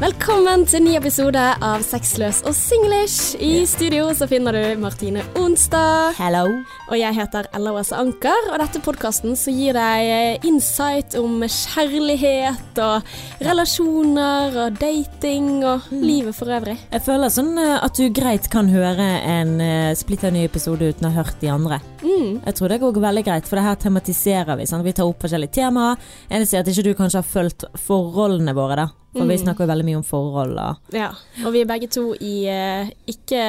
Velkommen til en ny episode av Sexløs og singlish. I studio så finner du Martine Onstad. Hello. Og jeg heter Ella Åse Anker, og dette podkasten så gir deg eh, insight om kjærlighet og relasjoner og dating og livet for øvrig. Jeg føler sånn eh, at du greit kan høre en uh, splitter ny episode uten å ha hørt de andre. Mm. Jeg tror det går veldig greit, for det her tematiserer vi. Sant? Vi tar opp forskjellige temaer. Eneste er at ikke du kanskje har fulgt forholdene våre, da. For vi Mm. snakker jo veldig mye om forhold. Da. Ja, og vi er begge to i uh, ikke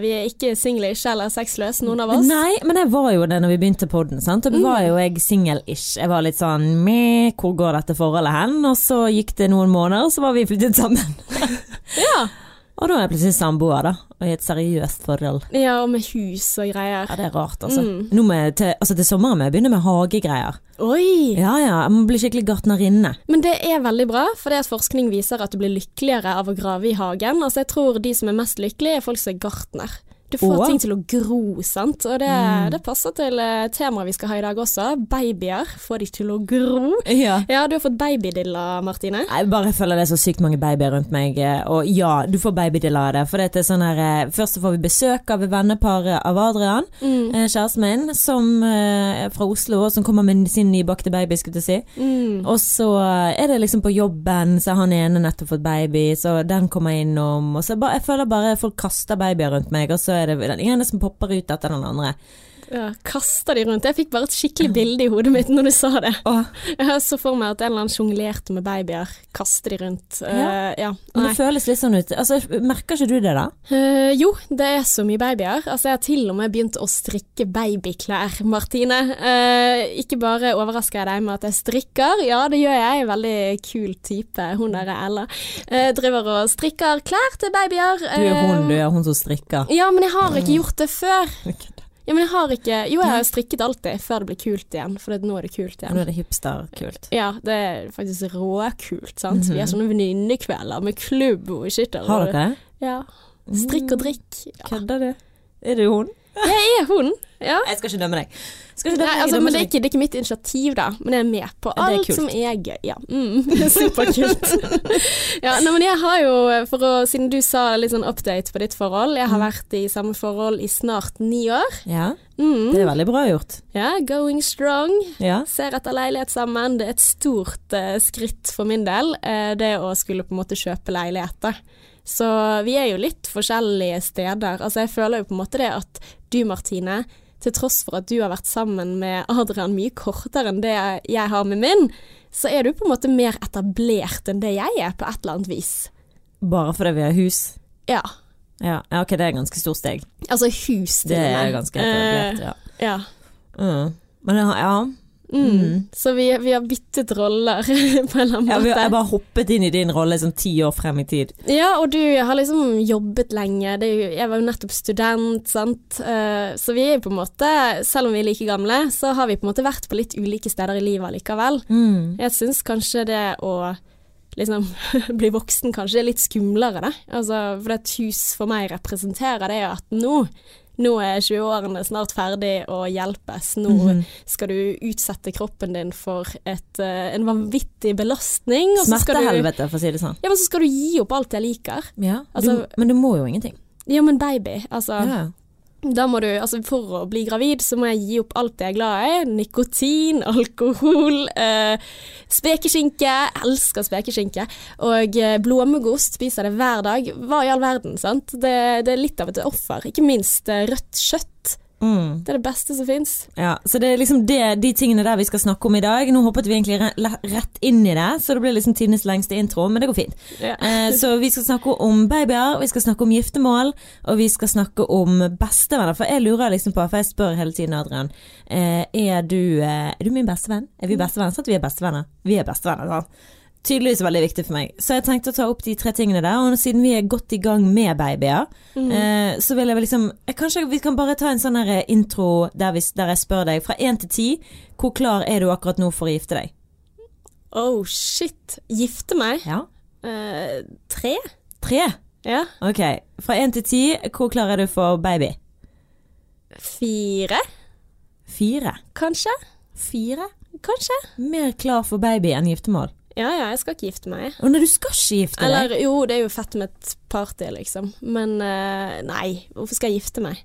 Vi er ikke singlish eller sexløs, noen av oss. Nei, men jeg var jo det når vi begynte podden. Da da var jo jeg singel-ish. Jeg var litt sånn meh, hvor går dette forholdet hen? Og så gikk det noen måneder, og så var vi flyttet sammen. Ja. Og da er jeg plutselig samboer, da. Og i et seriøst forhold. ja, og med hus og greier. Ja, det er rart, altså. Mm. Med, til, altså til sommeren må jeg begynne med hagegreier. Oi! Ja ja, jeg må bli skikkelig gartnerinne. Men det er veldig bra, for det at forskning viser at du blir lykkeligere av å grave i hagen. Altså jeg tror de som er mest lykkelige, er folk som er gartner. Du får ting til å gro, sant. Og det, Mm. det passer til eh, temaet vi skal ha i dag også. Babyer. Få de til å gro. Ja. Ja, du har fått babydilla, Martine. Jeg bare føler det er så sykt mange babyer rundt meg, eh, og ja, du får babydilla av det. For det er sånn her eh, Først så får vi besøk av venneparet av Adrian, Mm. kjæresten min, som fra Oslo, som kommer med sin nybakte baby, skulle jeg si. Mm. Og så er det liksom på jobben, så han ene nettopp fått baby, så den kommer innom. Og så bare, jeg føler bare folk kaster babyer rundt meg, og så er det den ene som popper ut etter den andre. Ja, Kasta de rundt. Jeg fikk bare et skikkelig bilde i hodet mitt når du sa det. Åh, Jeg så for meg at en eller annen sjonglerte med babyer. kaste de rundt. Eh, ja. men Nei. det føles litt sånn ut. Altså, merker ikke du det, da? Uh, jo, det er så mye babyer. Altså, jeg har til og med begynt å strikke babyklær, Martine. Uh, ikke bare overrasker jeg deg med at jeg strikker, ja det gjør jeg, en veldig kul type, hun der er Ella. Driver og strikker klær til babyer. Du er hun, du er hun som strikker. Ja, men jeg har ikke gjort det før. Ja, men jeg har ikke Jo, jeg har strikket alltid, før det blir kult igjen, for nå er det kult igjen. Nå er det hipsterkult. Ja, det er faktisk råkult, sant. Vi har Mhm. sånne venninnekvelder med klubb og shit. Har dere det? Ja. Strikk og drikk. Ja. Kødder du? Er du hun? Jeg er hun. Ja. Jeg skal ikke dømme deg. Ikke Nei, dømme deg, altså, men det er, ikke det er ikke mitt initiativ, da. Men jeg er med på Ja, er alt som jeg. Ja. Mm, Superkult. ja, nei, men jeg har jo, å, siden du sa litt sånn update på ditt forhold, jeg har vært i samme forhold i snart ni år. Ja, Mm. det er veldig bra gjort. Ja, going strong. Ja. Ser etter leilighet sammen. Det er et stort uh, skritt for min del, uh, det å skulle på en måte kjøpe leiligheter. Så vi er jo litt forskjellige steder. Altså jeg føler jo på en måte det at du Martine, til tross for at du har vært sammen med Adrian mye kortere enn det jeg har med min, så er du på en måte mer etablert enn det jeg er på et eller annet vis. Bare fordi vi har hus. Ja. Ja, ja, ok, det er et ganske stort steg. Altså hus til Det er ganske etablert, ja. Eh, ja. Mm. Men ja, ja. Mm. Mm. Så vi, vi har byttet roller på en eller annen ja måte. jeg bare hoppet inn i din rolle sånn ti år frem i tid. Ja, og du har liksom jobbet lenge. Det jo, jeg var jo nettopp student, sant. Eh, så vi er på en måte, selv om vi er like gamle, så har vi på en måte vært på litt ulike steder i livet likevel. Mm. Jeg syns kanskje det å liksom bli voksen kanskje er litt skumlere, da. Altså, for et hus for meg representerer det at nå nå er 20-årene snart ferdig å hjelpes. Nå Mhm. skal du utsette kroppen din for et, uh, en vanvittig belastning. og Smertehelvete, for å si det sånn. Ja, men så skal du gi opp alt jeg liker. Ja, Altså- du, men du må jo ingenting. Ja, men baby, altså Ja. Da må du, altså For å bli gravid så må jeg gi opp alt jeg er glad i. Nikotin, alkohol, eh, spekeskinke. Jeg elsker spekeskinke. Og eh, blåmuggost spiser det hver dag. Hva i all verden, sant? Det, det er litt av et offer. Ikke minst eh, rødt kjøtt. Mm. Det er det beste som fins. Ja, så det er liksom det, de tingene der vi skal snakke om i dag. Nå hoppet vi egentlig rett inn i det, så det blir liksom tidenes lengste intro, men det går fint. Ja. Eh, så vi skal snakke om babyer, vi skal snakke om giftermål, og vi skal snakke om bestevenner. For jeg lurer liksom på, for jeg spør hele tiden Adrian, eh, er, du, eh, er du min bestevenn? Er vi bestevenner? Sant vi er bestevenner? Vi er bestevenner, sant? Tydeligvis veldig viktig for meg. Så jeg tenkte å ta opp de tre tingene der, og siden vi er godt i gang med babyer, Mm. eh, så vil jeg vel liksom jeg, Kanskje vi kan bare ta en sånn intro der, vi, der jeg spør deg, fra én til ti, hvor klar er du akkurat nå for å gifte deg? Oh shit. Gifte meg? Ja. Eh, tre? Tre? Ja. Ok. Fra én til ti, hvor klar er du for baby? Fire, Fire. kanskje? Fire? Kanskje? Mer klar for baby enn giftermål? Ja ja, jeg skal ikke gifte meg. Å nei, du skal ikke gifte deg? Eller jo, det er jo fett med et party, liksom. Men uh, nei, hvorfor skal jeg gifte meg?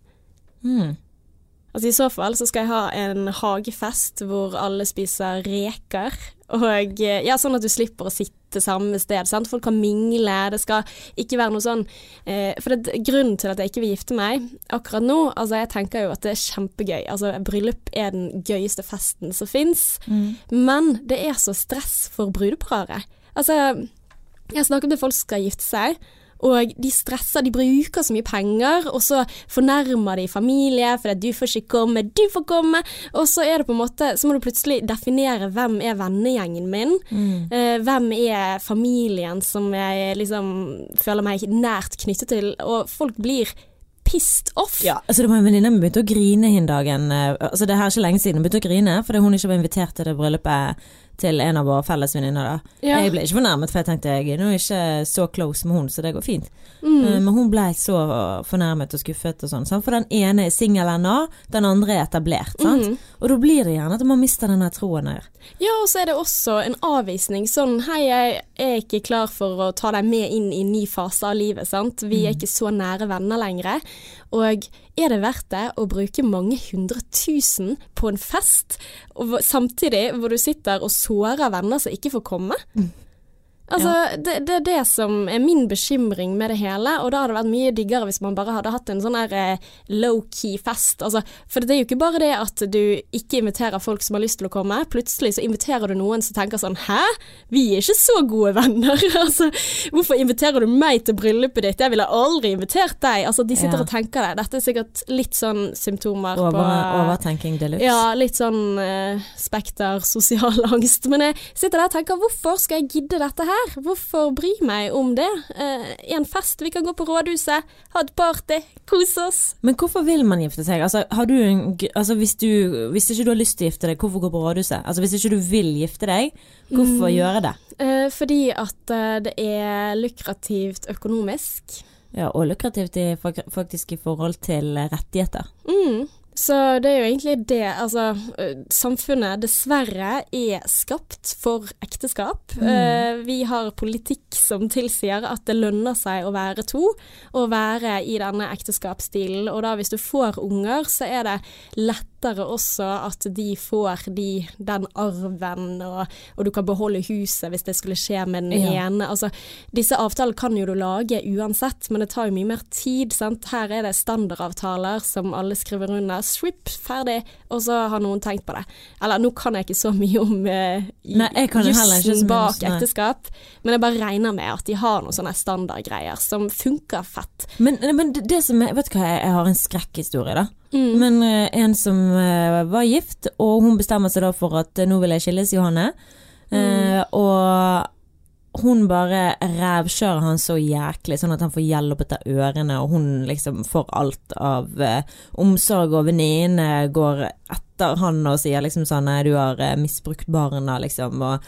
Hmm. Altså I så fall så skal jeg ha en hagefest hvor alle spiser reker. Og eh, ja, Sånn at du slipper å sitte samme sted. Sant? Folk kan mingle. Det skal ikke være noe sånn eh, For det, er Grunnen til at jeg ikke vil gifte meg akkurat nå altså Jeg tenker jo at det er kjempegøy. Altså Bryllup er den gøyeste festen som fins. Mm. Men det er så stress for brudeparet. Altså Jeg snakker med folk som skal gifte seg. Og de stresser, de bruker så mye penger, og så fornærmer de familie fordi du får ikke komme, du får komme. Og så er det på en måte Så må du plutselig definere hvem er vennegjengen min. Mm. Eh, hvem er familien som jeg liksom føler meg nært knyttet til. Og folk blir pissed off. Ja, altså det var en venninne som begynte å grine hin dagen. eh, Altså det her er ikke lenge siden hun begynte å grine fordi hun ikke var invitert til det bryllupet til en av våre felles venninner. Ja. Jeg ble ikke fornærmet, for jeg tenkte jeg er ikke så close med hun, så det går fint. Mm. Eh, Men hun ble så fornærmet og skuffet og sånn. For den ene er singel ennå, den andre er etablert. sant? Mhm. Og da blir det gjerne at man mister den troen der. Ja, og så er det også en avvisning. Sånn hei, jeg er ikke klar for å ta deg med inn i en ny fase av livet, sant. Vi er ikke så nære venner lenger. Og er det verdt det å bruke mange hundre tusen på en fest, samtidig hvor du sitter og sårer venner som ikke får komme? Altså, det, det er det som er min bekymring med det hele, og da hadde det vært mye diggere hvis man bare hadde hatt en sånn der eh, low-key fest. Altså, for det er jo ikke bare det at du ikke inviterer folk som har lyst til å komme, plutselig så inviterer du noen som tenker sånn hæ, vi er ikke så gode venner. altså, hvorfor inviterer du meg til bryllupet ditt, jeg ville aldri invitert deg. Altså, de sitter Ja. og tenker det. Dette er sikkert litt sånn symptomer Over, på overtenking de luxe. ja, litt sånn uh, spekter sosial angst. Men jeg sitter der og tenker hvorfor skal jeg gidde dette her? Hvorfor bry meg om det? Eh, en fest, vi kan gå på rådhuset, ha et party, kose oss. Men hvorfor vil man gifte seg? Altså, har du en, altså hvis, du, hvis ikke du har lyst til å gifte deg, hvorfor gå på rådhuset? Altså Hvis ikke du vil gifte deg, hvorfor Mm. gjøre det? Eh, fordi at eh, det er lukrativt økonomisk. Ja, Og lukrativt i, faktisk i forhold til rettigheter. Mm. Så det er jo egentlig det. Altså, samfunnet dessverre er skapt for ekteskap. Eh, vi har politikk som tilsier at det lønner seg å være to, og være i denne ekteskapsstilen. Og da hvis du får unger, så er det lettere også at de får de, den arven, og, og du kan beholde huset hvis det skulle skje med den Ja. ene. Altså, disse avtalene kan jo du lage uansett, men det tar jo mye mer tid. Sant? Her er det standardavtaler som alle skriver under. Swip, ferdig. Og så har noen tenkt på det. Eller nå kan jeg ikke så mye om uh, jussen bak nei. ekteskap, men jeg bare regner med at de har noen sånne standardgreier som funker fett. Men, men det, det som er, vet du hva, jeg, jeg har en skrekkhistorie, da. Mm. Men eh, en som eh, var gift, og hun bestemmer seg da for at eh, nå vil jeg skilles, Johanne. Eh, og hun bare rævkjører han så jæklig, sånn at han får gjeld opp etter ørene, og hun liksom får alt av eh, omsorg, og venninnene går etter han og sier liksom sånn nei, du har misbrukt barna, liksom, og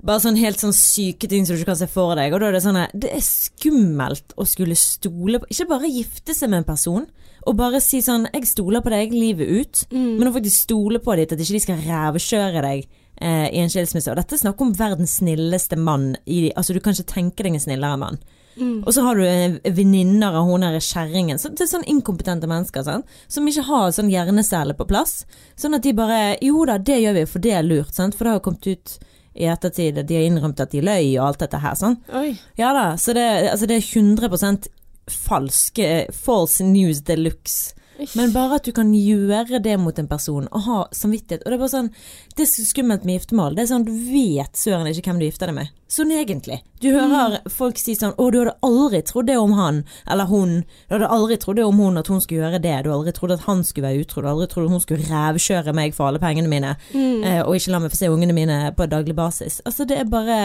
bare sånn helt sånn syke ting som du ikke kan se for deg. Og da er det sånn Det er skummelt å skulle stole på Ikke bare gifte seg med en person, og bare si sånn 'Jeg stoler på deg livet ut', men å faktisk stole på dem, at ikke de skal rævkjøre deg eh, i en skilsmisse. Og dette er snakk om verdens snilleste mann. I, altså Du kan ikke tenke deg en snillere mann. Og så har du eh, venninner av hun derre kjerringen. Så det er sånn inkompetente mennesker sant? som ikke har sånn hjernecelle på plass. Sånn at de bare Jo da, det gjør vi, for det er lurt. Sant? For det har jo kommet ut i ettertid. De har innrømt at de løy og alt dette her. Sånn. Oi. Ja da, så det, altså det er 100 falske False news de luxe. Men bare at du kan gjøre det mot en person og ha samvittighet. Og det er bare sånn Det er så skummelt med giftermål. Det er sånn Du vet søren ikke hvem du gifter deg med. Sånn egentlig. Du hører folk si sånn Å, du hadde aldri trodd det om han eller hun. Du hadde aldri trodd det om hun at hun skulle gjøre det. Du hadde aldri trodd at han skulle være utro. Du hadde aldri trodd at hun skulle rævkjøre meg for alle pengene mine. mm. og ikke la meg få se ungene mine på daglig basis. Altså, det er bare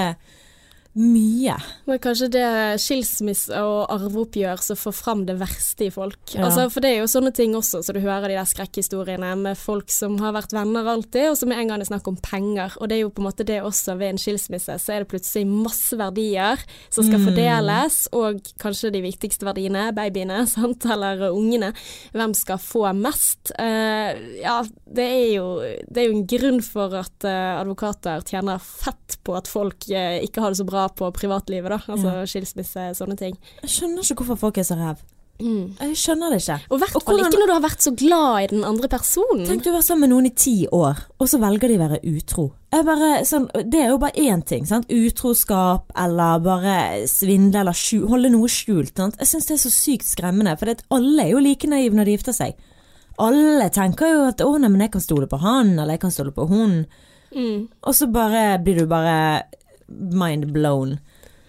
Mye. Men kanskje det er skilsmisse og arveoppgjør som får fram det verste i folk. Ja. Altså, for det er jo sånne ting også, så du hører de der skrekkhistoriene med folk som har vært venner alltid, og som med en gang det er snakk om penger. Og det er jo på en måte det også ved en skilsmisse, så er det plutselig masse verdier som skal Mm. fordeles, og kanskje de viktigste verdiene, babyene, sant, eller ungene. Hvem skal få mest? Uh, ja, det er, jo, det er jo en grunn for at uh, advokater tjener fett på at folk uh, ikke har det så bra på privatlivet, da. Altså skilsmisse, sånne ting. Jeg skjønner ikke hvorfor folk er så ræv. Jeg skjønner det ikke. Og hvert fall ikke når du har vært så glad i den andre personen. Tenk du har vært sammen med noen i ti år, og så velger de å være utro. Bare, sånn, det er jo bare én ting. Sant? Utroskap eller bare svindle eller skjul, holde noe skjult. Sant? Jeg syns det er så sykt skremmende, for det, alle er jo like naive når de gifter seg. Alle tenker jo at 'å, nei, men jeg kan stole på han', eller 'jeg kan stole på hun'. Mm. Og så bare blir du bare mind blown.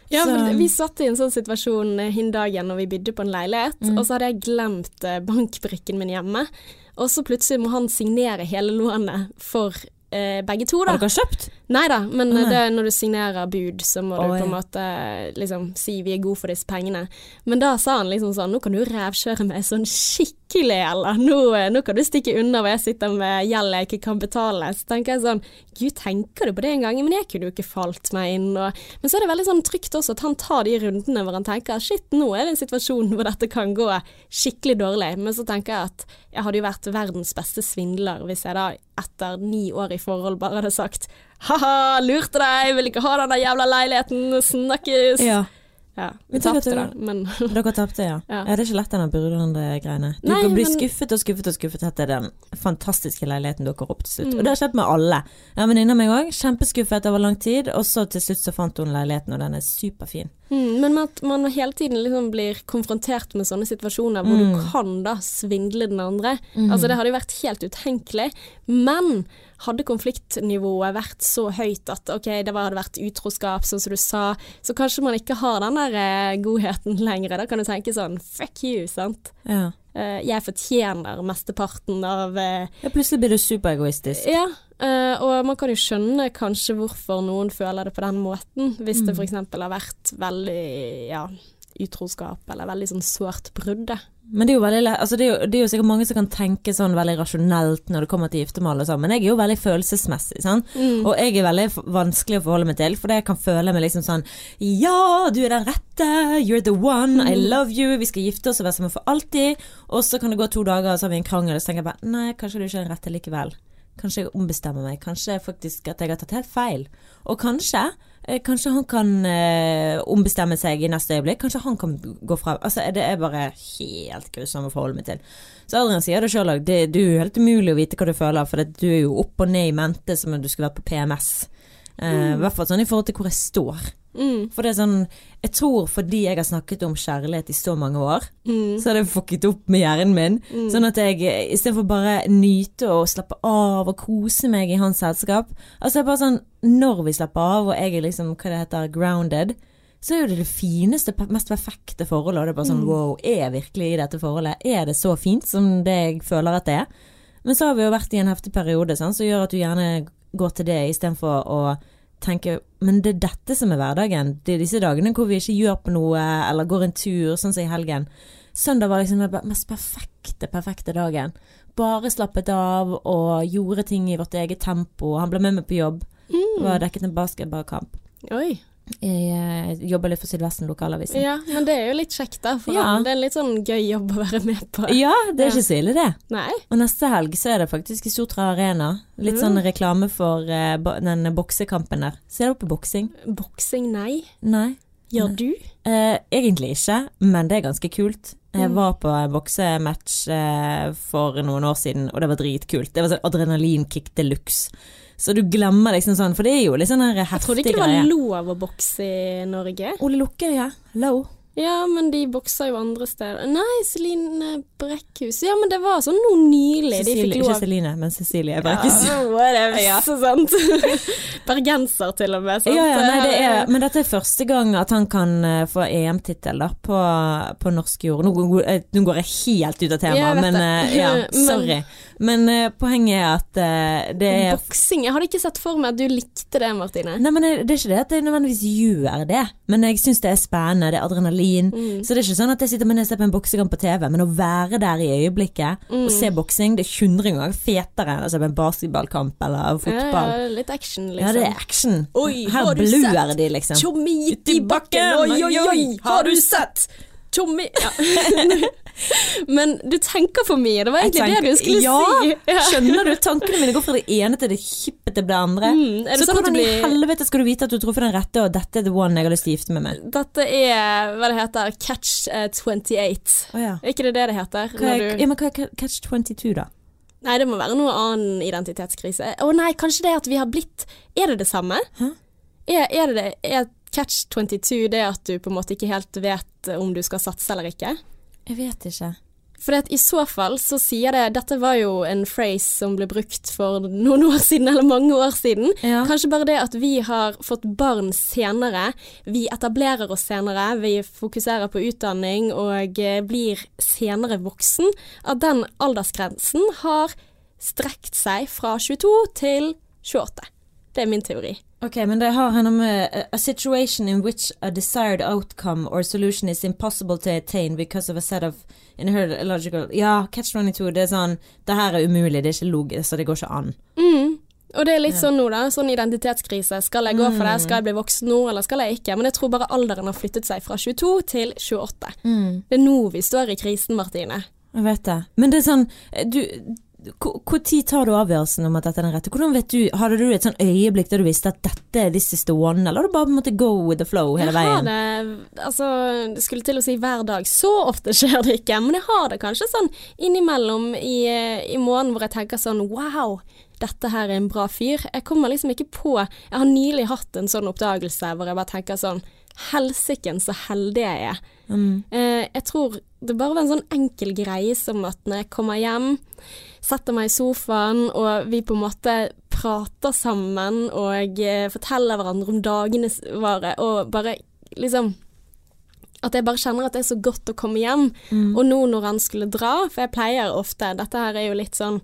Ja, Så- men vi satt i en sånn situasjon eh, hin dagen når vi bydde på en leilighet, Mm. og så hadde jeg glemt eh, bankbrikken min hjemme. Og så plutselig må han signere hele lånet for eh, begge to, da. Har dere kjøpt? Nei da, men nei. det når du signerer bud, så må Å, du på en måte liksom si vi er gode for disse pengene. Men da sa han liksom sånn, nå kan du revkjøre meg sånn skikkelig, eller nå, eh, nå kan du stikke unna hvor jeg sitter med gjeld jeg ikke kan betale. Så tenker jeg sånn, gud tenker du på det en gang? Men jeg kunne jo ikke falt meg inn. Og, men så er det veldig sånn trygt også at han tar de rundene hvor han tenker, shit, nå er det en situasjon hvor dette kan gå skikkelig dårlig. Men så tenker jeg at jeg hadde jo vært verdens beste svindler hvis jeg da etter ni år i forhold bare hadde sagt ha-ha, lurte deg, vil ikke ha den der jævla leiligheten, snakkes. Ja. Ja, vi tapte da, men Dere tapte, ja. ja. Ja. Det er ikke lett denne Burland-greiene. Du Nei, kan bli men- skuffet og skuffet og skuffet etter den fantastiske leiligheten dukker opp til slutt. Mm. Og det har skjedd med alle. En venninne av meg òg, kjempeskuffet over lang tid, og så til slutt så fant hun leiligheten, og den er superfin. Mm, men at man hele tiden liksom blir konfrontert med sånne situasjoner hvor Mm. du kan da svindle den andre. Altså Det hadde jo vært helt utenkelig. Men hadde konfliktnivået vært så høyt at ok, det hadde vært utroskap, sånn som du sa, så kanskje man ikke har den der eh, godheten lenger. Da kan du tenke sånn fuck you, sant. Ja. Eh, jeg fortjener mesteparten av eh, ja plutselig blir du superegoistisk. Ja, eh, og man kan jo skjønne kanskje hvorfor noen føler det på den måten, hvis det f.eks. har vært veldig ja, utroskap eller veldig sånn sårt brudd. Men det er jo veldig altså det er jo, det er jo sikkert mange som kan tenke sånn veldig rasjonelt når det kommer til giftermål og sånn, men jeg er jo veldig følelsesmessig, sant. Og jeg er veldig vanskelig å forholde meg til, for jeg kan føle meg liksom sånn Ja, du er den rette, you're the one, I love you, vi skal gifte oss og være sammen for alltid. Og så kan det gå to dager, og så har vi en krangel, og så tenker jeg bare Nei, kanskje du ikke er den rette likevel. Kanskje jeg ombestemmer meg. Kanskje faktisk at jeg har tatt helt feil. Og kanskje eh, Kanskje han kan eh, ombestemme seg i neste øyeblikk. Kanskje han kan gå fra Altså, det er bare helt grusomt å forholde meg til. Så Adrian sier det sjøl òg. Det er jo helt umulig å vite hva du føler, for du er jo opp og ned i mente som om du skulle vært på PMS. Eh, I hvert fall sånn i forhold til hvor jeg står. Mm, For det er sånn Jeg tror fordi jeg har snakket om kjærlighet i så mange år, mm, så har det fucket opp med hjernen min. Sånn at jeg istedenfor bare nyte og slappe av og kose meg i hans selskap Altså det er bare sånn Når vi slapper av og jeg er liksom, hva det heter, grounded, så er jo det det fineste, mest perfekte forholdet. Og det er bare sånn wow, er jeg virkelig i dette forholdet? Er det så fint som det jeg føler at det er? Men så har vi jo vært i en heftig periode sånn, som gjør at du gjerne går til det istedenfor å tenke Men det er dette som er hverdagen. Det er disse dagene hvor vi ikke gjør på noe eller går en tur, sånn som i helgen. Søndag var liksom den mest perfekte, perfekte dagen. Bare slappet av og gjorde ting i vårt eget tempo. Han ble med meg på jobb. mm. Var dekket en basketballkamp. Oi. Jeg eh, jobber litt for Sydvesten lokalavisen. Ja, men det er jo litt kjekt, da. For Ja. det er en litt sånn gøy jobb å være med på. Ja, det er Ja. ikke så ille, det. Nei? Og neste helg så er det faktisk i Sotra Arena. Litt sånn reklame for uh, den boksekampen der. Ser du på boksing? Boksing, nei. Nei. Gjør du? Uh, egentlig ikke, men det er ganske kult. Jeg Mm. var på en boksematch uh, for noen år siden, og det var dritkult. Det var sånn adrenalinkick de luxe. Så du glemmer liksom sånn, for det er jo litt sånn greie. Jeg trodde ikke det var lov å bokse i Norge. Ole Lukke, ja. Low. Ja, men de bokser jo andre steder. Nei, Celine Brekkhus. Ja, men det var sånn noe nylig. De fikk lov ikke. Celine, men Cecilie Brekkhus. Ja, whatever. Ja. Så sant. Bergenser til og med. Sant? Ja, ja, nei, det er, men dette er første gang at han kan eh, få EM-tittel på, på norsk jord. Nå, går- eh, nå går jeg helt ut av temaet, men eh, ja, sorry. Men eh, poenget er at uh, det er Boksing, jeg hadde ikke sett for meg at du likte det, Martine. Nei, men det det er ikke det at jeg nødvendigvis gjør det, men jeg syns det er spennende, det er adrenalin. Mm. Så det er ikke sånn at jeg sitter med og ser på en boksekamp på TV, men å være der i øyeblikket og Mm. se boksing, det er 100 ganger fetere enn å se på en basketballkamp eller fotball. Ja, ja, litt action, liksom. Ja, det er action. Oi, Her du de, liksom. Tjommi i bakken, oi, oi, oi, har du sett? Tjommi ja. Men du tenker for mye, det var egentlig egentlig det du skulle ja, si. Ja. Skjønner du? Tankene mine går fra det ene til det hyppete til det andre. Mm, det Så sånn hvordan blir... i helvete skal du vite at du tror truffet den rette, og dette er the one jeg har lyst til å gifte meg med? Dette er hva det heter, catch eh, 28. Oh, ja. Er ikke det det det heter? Hva er, du... ja, men hva er catch 22, da? Nei, det må være noe annen identitetskrise. Å nei, kanskje det at vi har blitt Er det det samme? Hæ? Er, er det det? Er catch 22 det at du på en måte ikke helt vet om du skal satse eller ikke? Jeg vet ikke. For i så fall så sier det Dette var jo en phrase som ble brukt for noen år siden, eller mange år siden. Ja. Kanskje bare det at vi har fått barn senere, vi etablerer oss senere, vi fokuserer på utdanning og eh, blir senere voksen, at den aldersgrensen har strekt seg fra 22 til 28. Det er min teori. Ok, men det har henne med uh, A situation in which a desired outcome or solution is impossible to attain because of a set of inherent illogical Ja, catch 22, det er sånn Det her er umulig, det er ikke logisk, så det går ikke an. Mm. Og det er litt sånn nå, da. Sånn identitetskrise. Skal jeg gå for Mm. det? Skal jeg bli voksen nå, eller skal jeg ikke? Men jeg tror bare alderen har flyttet seg fra 22 til 28. Det er nå vi står i krisen, Martine. Jeg vet det. Men det er sånn du Når tar du avgjørelsen om at dette er den rette? Hvordan vet du, Hadde du et sånn øyeblikk der du visste at dette er this is the one, eller har du bare måttet go with the flow hele Jeg har veien? det Altså, det skulle til å si hver dag. Så ofte skjer det ikke, men jeg har det kanskje sånn innimellom i, i måneden hvor jeg tenker sånn wow, dette her er en bra fyr. Jeg kommer liksom ikke på Jeg har nylig hatt en sånn oppdagelse hvor jeg bare tenker sånn Helsiken, så heldig jeg er. Mm. Eh, jeg tror det bare var en sånn enkel greie som at når jeg kommer hjem, setter meg i sofaen, og vi på en måte prater sammen og eh, forteller hverandre om dagene våre, og bare liksom at jeg bare kjenner at det er så godt å komme hjem. Og nå når han skulle dra, for jeg pleier ofte Dette her er jo litt sånn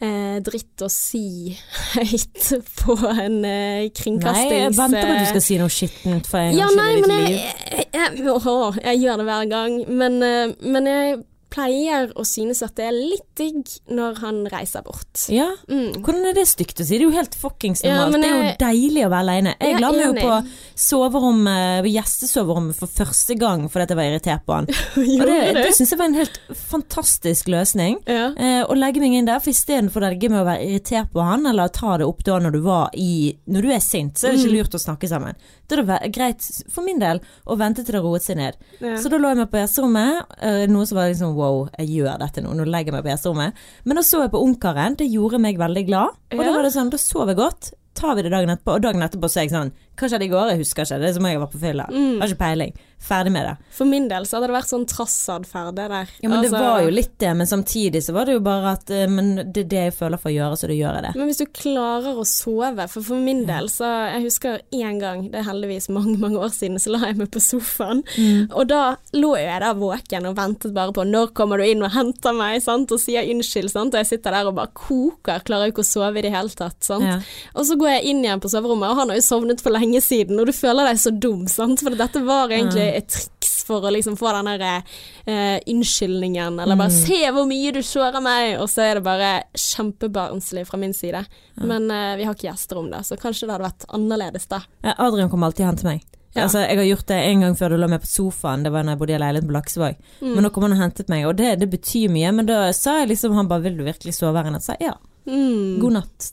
eh, dritt å si høyt på en eh, Nei, jeg venter på at du eh, skal si noe skittent for en ja, gangs skyld i ditt liv. jeg, jeg, åh, jeg gjør det hver gang. Men, eh, men jeg pleier å synes at det er litt digg når han reiser bort. Ja, Mm. hvordan er det stygt å si? Det er jo helt fuckings Ja, normalt. men det er jo jeg- deilig å være alene. Jeg er la meg jo på soverommet, gjestesoverommet for første gang fordi jeg var irritert på han. Og det, det syns jeg var en helt fantastisk løsning. Ja. Eh, å legge meg inn der, for istedenfor å legge med å være irritert på han, eller ta det opp da når du var i Når du er sint, så er det ikke Mm. lurt å snakke sammen. Da er det greit, for min del, å vente til det roet seg ned. Ja. Så da lå jeg meg på gjesterommet, eh, noe som var liksom wow, jeg gjør dette nå, nå legger jeg meg på gjesterommet. Men da så jeg på Ungkaren, det gjorde meg veldig glad. Og da var det sånn, da sov jeg godt. Tar vi det dagen etterpå, og dagen etterpå så er jeg sånn Hva skjedde i går? Jeg husker ikke. Det er som om jeg var på fylla. Mm. Har ikke peiling. Ferdig med det. For min del så hadde det vært sånn trassatferd, det der. Ja, men Altså- det var jo litt det, men samtidig så var det jo bare at eh, Men det er det jeg føler for å gjøre, så da gjør jeg det. Men hvis du klarer å sove, for for min del så Jeg husker én gang, det er heldigvis mange mange år siden, så la jeg meg på sofaen. Mm. Og da lå jeg der våken og ventet bare på når kommer du inn og henter meg, sant, og sier unnskyld, sant, og jeg sitter der og bare koker, klarer ikke å sove i det hele tatt, sant. Ja. Og så går jeg inn igjen på soverommet, og han har jo sovnet for lenge siden, og du føler deg så dum, sant, for dette var egentlig et triks for å liksom få den der uh, unnskyldningen, eller bare 'se hvor mye du sårer meg', og så er det bare kjempebarnslig fra min side. Men uh, vi har ikke gjester om det, så kanskje det hadde vært annerledes da. Adrian kommer alltid hen til meg. Ja. Altså, jeg har gjort det en gang før du lå meg på sofaen, det var når jeg bodde i leiligheten på Laksevåg. Mm. Men nå kom han og hentet meg, og det, det betyr mye. Men da sa jeg liksom han bare 'vil du virkelig sove her Og jeg sa ja, Mm. god natt.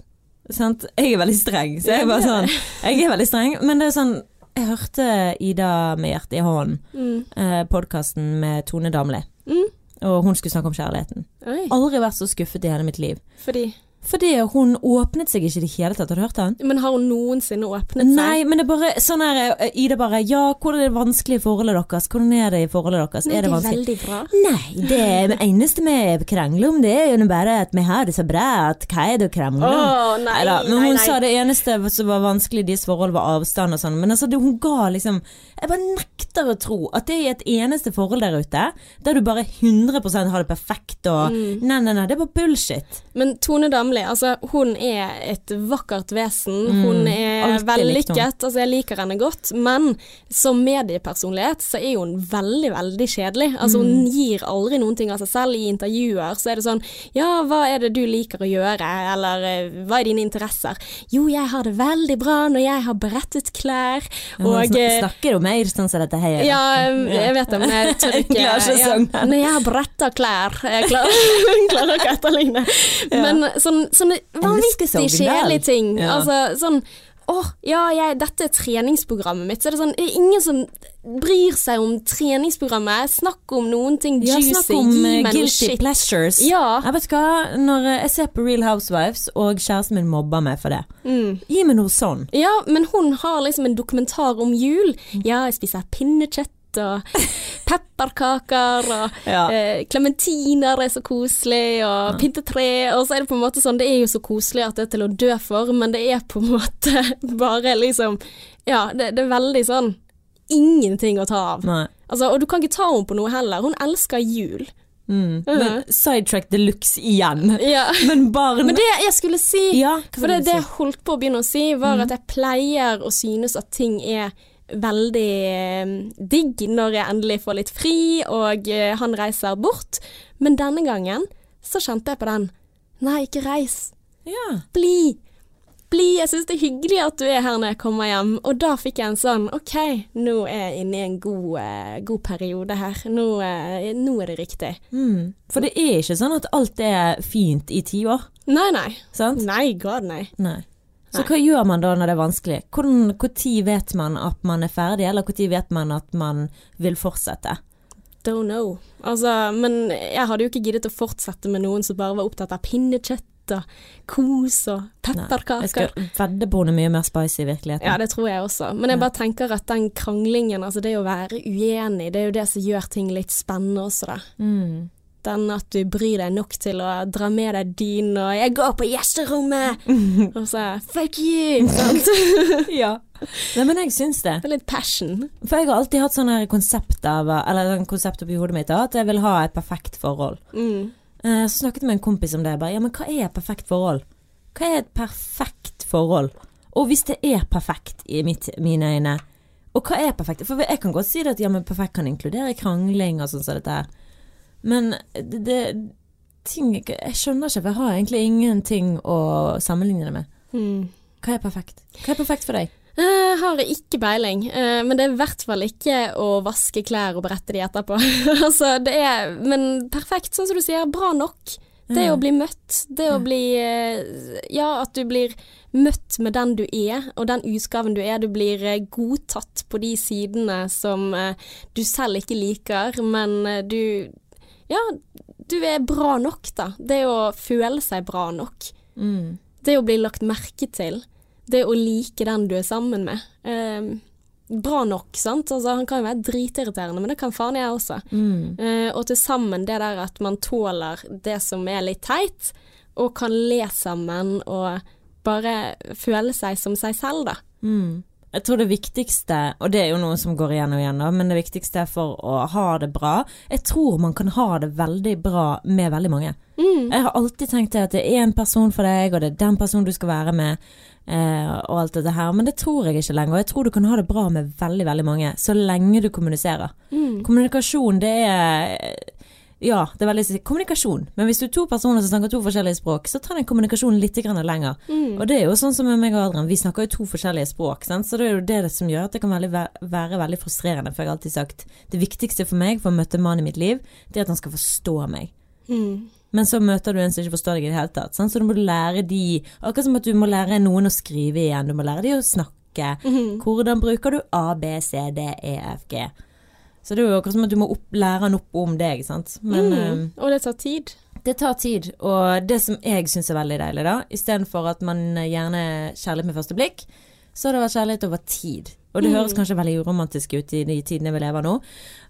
Sant? Jeg er veldig streng, så jeg er bare sånn Jeg er veldig streng, men det er sånn Jeg hørte Ida med hjertet i hånden, Mm. eh, podkasten med Tone Damli, Mm. og hun skulle snakke om kjærligheten. Oi, Aldri vært så skuffet i hele mitt liv. fordi Fordi hun åpnet seg ikke i det hele tatt. Har du hørt den? Men har hun noensinne åpnet seg? Nei, men det er bare sånn her eh, Ida bare Ja, hvordan er det vanskelig i forholdet deres? Hvordan er det i forholdet deres? Nei, er det det vanskelig? veldig bra. Nei, det eneste vi krangler om, det er jo bare at vi har det så bra at hva er det å krangle om? Oh, nei, Eller, men hun nei. sa det eneste som var vanskelig i deres forhold, var avstand og sånn. Men altså, det, hun ga liksom Jeg bare nekter å tro at det er et eneste forhold der ute der du bare 100% har det perfekt og Mm. Nei, nei, nei, det er bare bullshit. Men Tone Damli, altså hun er et vakkert vesen. Hun er Mm, alltid vellykket. Altså jeg liker henne godt. Men som mediepersonlighet så er hun veldig, veldig kjedelig. Altså Mm. hun gir aldri noen ting av seg selv. I intervjuer så er det sånn Ja, hva er det du liker å gjøre? Eller eh, hva er dine interesser? Jo, jeg har det veldig bra når jeg har brettet klær. Og ja, eh, snakker jo mer sånn som dette her. ja, jeg vet det, men jeg tør ikke. ja, når jeg har bretta klær Jeg klarer, klarer ikke å etterligne. Men sånn, sånne vanvittig Sogndal. kjedelige ting. Ja. Altså sånn Å, ja, jeg, dette er treningsprogrammet mitt. Så er sånn det er Ingen som bryr seg om treningsprogrammet. Snakk om noen ting Ja, juicy. snakk om Gi eh, meg noe guilty shit. pleasures. Ja. Jeg vet hva, når eh, jeg ser på Real Housewives, og kjæresten min mobber meg for det, Mm. gi meg noe sånn. Ja, men hun har liksom en dokumentar om jul. Ja, jeg spiser pinnekjøtt og pepperkaker og Ja. eh, klementiner er så koselig, og pyntetre. Og så er det på en måte sånn, det er jo så koselig at det er til å dø for, men det er på en måte bare liksom Ja, det, det er veldig sånn ingenting å ta av. Altså, og du kan ikke ta henne på noe heller. Hun elsker jul. Mm. Men sidetrack de luxe igjen. Ja. Men barn Men det jeg skulle si Ja, For det, det jeg holdt på å begynne å si, var at jeg pleier å synes at ting er veldig eh, digg når jeg endelig får litt fri, og eh, han reiser bort. Men denne gangen så kjente jeg på den. Nei, ikke reis. Ja. Bli. Bli. Jeg syns det er hyggelig at du er her når jeg kommer hjem. Og da fikk jeg en sånn OK, nå er jeg inne i en god, eh, god periode her. Nå, nå er det riktig. Mm. For det er ikke sånn at alt er fint i ti år, Nei, nei. sant? Nei, god nei. Nei. Så hva gjør man da når det er vanskelig? Hvor tid vet man at man er ferdig, eller tid vet man at man vil fortsette? Don't know. Altså, men jeg hadde jo ikke giddet å fortsette med noen som bare var opptatt av pinnekjøtt og kos og Jeg skal vedde på hun er mye mer spicy i virkeligheten. Ja, det tror jeg også. Men jeg bare tenker at den kranglingen, altså det å være uenig, det er jo det som gjør ting litt spennende også, da. Mm. Den at du bryr deg nok til å dra med deg din og 'jeg går på gjesterommet', og så 'fuck you'. Sant? ja. Nei, men jeg syns det. Det litt passion. For jeg har alltid hatt sånn konsept av Eller sånn konsept oppi hodet mitt at jeg vil ha et perfekt forhold. Mm. Eh, Så snakket jeg med en kompis om det. Bare, ja, men hva er et perfekt forhold? Hva er et perfekt forhold? Og hvis det er perfekt i mitt, mine øyne, og hva er perfekt? For jeg kan godt si det at ja, men perfekt kan inkludere krangling og sånn som dette her. Men det, det ting, Jeg skjønner ikke, for jeg har egentlig ingenting å sammenligne det med. Mm. Hva er perfekt? Hva er perfekt for deg? Jeg har ikke peiling, eh, men det er i hvert fall ikke å vaske klær og berette de etterpå. altså, det er Men perfekt, sånn som du sier, bra nok. Det å bli møtt, det å bli eh, Ja, at du blir møtt med den du er, og den utgaven du er. Du blir eh, godtatt på de sidene som eh, du selv ikke liker, men eh, du Ja, du er bra nok, da. Det å føle seg bra nok. Mm. Det å bli lagt merke til. Det å like den du er sammen med. Um, bra nok, sant. Altså, han kan jo være dritirriterende, men det kan faen jeg også. Mm. Uh, og til sammen det der at man tåler det som er litt teit, og kan le sammen og bare føle seg som seg selv, da. Mm. Jeg tror det viktigste, og det er jo noe som går igjen og igjen, da, men det viktigste for å ha det bra Jeg tror man kan ha det veldig bra med veldig mange. Mm. Jeg har alltid tenkt det at det er én person for deg, og det er den personen du skal være med, eh, og alt dette her, men det tror jeg ikke lenger. Jeg tror du kan ha det bra med veldig, veldig mange, så lenge du kommuniserer. Mm. Kommunikasjon, det er ja, det er veldig kommunikasjon. Men hvis du er to personer som snakker to forskjellige språk, så tar den kommunikasjonen litt lenger. Mm. Og det er jo sånn som med meg og Adrian, vi snakker jo to forskjellige språk, sant? så det er jo det som gjør at det kan veldig, være veldig frustrerende. For jeg har alltid sagt det viktigste for meg for å møte en mann i mitt liv, det er at han skal forstå meg. Mm. Men så møter du en som ikke forstår deg i det hele tatt. Sant? Så du må lære de Akkurat som at du må lære noen å skrive igjen. Du må lære de å snakke. Mm. Hvordan bruker du A, B, C, D, E, F, G? Så det er jo akkurat som at du må opp, lære han opp om deg, sant. Men mm. Og det tar tid. eh, Det tar tid, og det som jeg syns er veldig deilig, da, istedenfor at man gjerne kjærlighet med første blikk, så har det vært kjærlighet over tid. Og det høres kanskje veldig uromantisk ut i de tidene vi lever nå,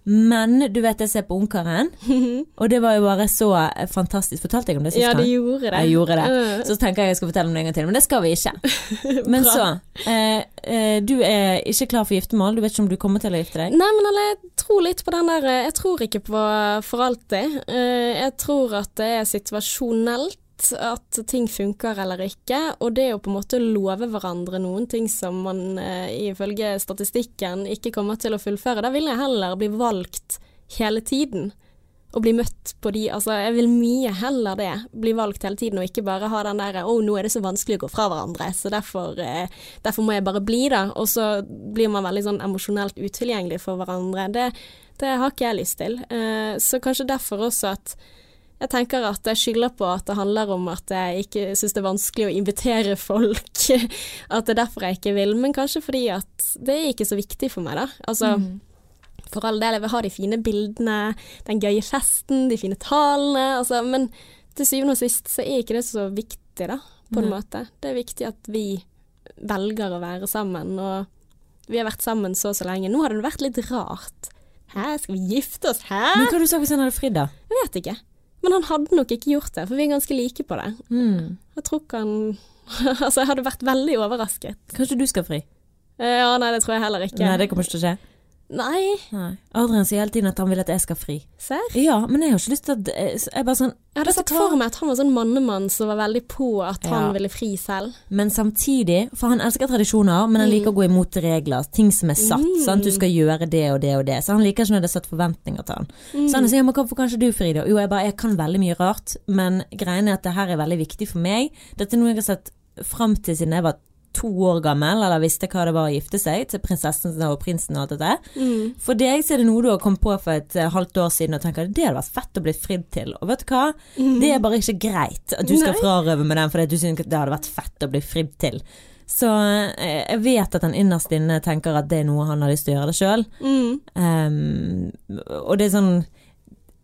men du vet jeg ser på Ungkaren, og det var jo bare så fantastisk. Fortalte jeg om det sist Ja, du gjorde det. Jeg gjorde det. Uh, Så tenker jeg jeg skal fortelle om det en gang til, men det skal vi ikke. Men så eh, eh, Du er ikke klar for giftermål, du vet ikke om du kommer til å gifte deg? Nei, men jeg tror litt på den der eh, Jeg tror ikke på for alltid. Eh, Jeg tror at det er situasjonelt at ting funker eller ikke, og det å på en måte love hverandre noen ting som man eh, ifølge statistikken ikke kommer til å fullføre, da vil jeg heller bli valgt hele tiden. Og bli møtt på de Altså, jeg vil mye heller det. Bli valgt hele tiden, og ikke bare ha den derre 'Å, nå er det så vanskelig å gå fra hverandre, så derfor, eh, derfor må jeg bare bli', da. Og så blir man veldig sånn emosjonelt utilgjengelig for hverandre. Det, det har ikke jeg lyst til. Eh, så kanskje derfor også at jeg tenker at jeg skylder på at det handler om at jeg ikke syns det er vanskelig å invitere folk. At det er derfor jeg ikke vil, men kanskje fordi at det er ikke så viktig for meg, da. Altså, for all del, jeg vil ha de fine bildene, den gøye festen, de fine talene, altså, men til syvende og sist så er ikke det så viktig, da, på en mm. måte. Det er viktig at vi velger å være sammen, og vi har vært sammen så og så lenge. Nå har det vært litt rart. Hæ, skal vi gifte oss? Hæ? Men hva du sa hvis han hadde fridd, da? Jeg vet ikke. Men han hadde nok ikke gjort det, for vi er ganske like på det. Mm. Jeg tror ikke han Altså, jeg hadde vært veldig overrasket. Kanskje du skal fri? Eh, Ja, nei, det tror jeg heller ikke. Nei, det kommer ikke til å skje. Nei, Nei. Adrian sier hele tiden at han vil at jeg skal fri. serr? Ja, men jeg har ikke lyst til at Jeg er bare sånn Jeg hadde sett for meg at han var sånn mannemann som var veldig på at han ville fri selv. Men samtidig, for han elsker tradisjoner, men han Mm. liker å gå imot regler. Ting som er satt. Sant? Du skal gjøre det og det og det. Så han liker ikke når det er satt forventninger til han. Mm. Så han sier men hvorfor kan ikke du fri da? Jo, jeg bare jeg kan veldig mye rart, men greien er at det her er veldig viktig for meg. Dette er noe jeg har sett fram til siden jeg var to år gammel, eller visste hva det var å gifte seg, til prinsessen og prinsen og alt dette. Mm. For deg så er det noe du har kommet på for et eh, halvt år siden og tenker det hadde vært fett å bli fridd til. Og vet du hva? Det er bare ikke greit at du skal Nei. frarøve med den fordi du syns det hadde vært fett å bli fridd til. Så eh, jeg vet at han innerst inne tenker at det er noe han har lyst til å gjøre det sjøl. Mm. og det er sånn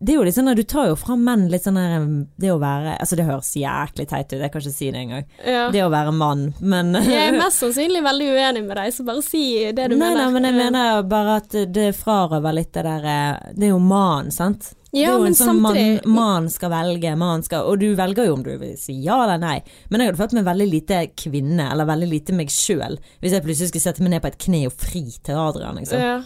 det er jo litt sånn at Du tar jo fra menn litt sånn um, Det å være Altså det høres jæklig teit ut, jeg kan ikke si det engang. Ja. Det å være mann, men Jeg er mest sannsynlig veldig uenig med deg, så bare si det du Nei, mener. nei, men jeg mener bare at det frarøver litt det der eh, Det er jo mann, sant? det Ja, er jo en sånn samtidig mann skal velge, mann skal Og du velger jo om du vil si ja eller nei. Men jeg hadde følt meg veldig lite kvinne, eller veldig lite meg sjøl, hvis jeg plutselig skulle sette meg ned på et kne og fri til Adrian, liksom. ja.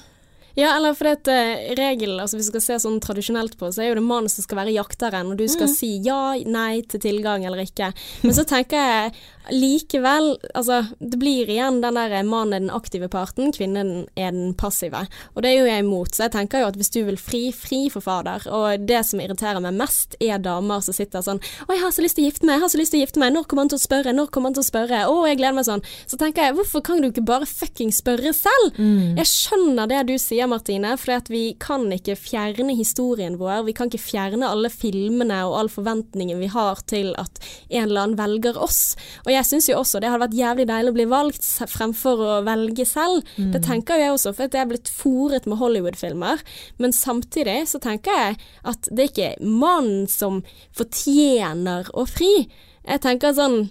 Ja, eller fordi at eh, regelen, altså hvis vi skal se sånn tradisjonelt på, så er jo det mannen som skal være jakteren, og du skal Mm. si ja, nei til tilgang eller ikke. Men så tenker jeg likevel, altså det blir igjen den der mannen er den aktive parten, kvinnen er den passive. Og det er jo jeg imot, så jeg tenker jo at hvis du vil fri, fri for fader. Og det som irriterer meg mest, er damer som sitter sånn Å, jeg har så lyst til å gifte meg, jeg har så lyst til å gifte meg, når kommer han til å spørre, når kommer han til å spørre, å, jeg gleder meg sånn. Så tenker jeg, hvorfor kan du ikke bare fucking spørre selv? Jeg skjønner det du sier, Martine, for vi kan ikke fjerne historien vår. Vi kan ikke fjerne alle filmene og all forventningen vi har til at en eller annen velger oss. Og jeg syns jo også det hadde vært jævlig deilig å bli valgt fremfor å velge selv. Det tenker jo jeg også, for jeg er blitt fòret med Hollywood-filmer. Men samtidig så tenker jeg at det er ikke mannen som fortjener å fri. Jeg tenker sånn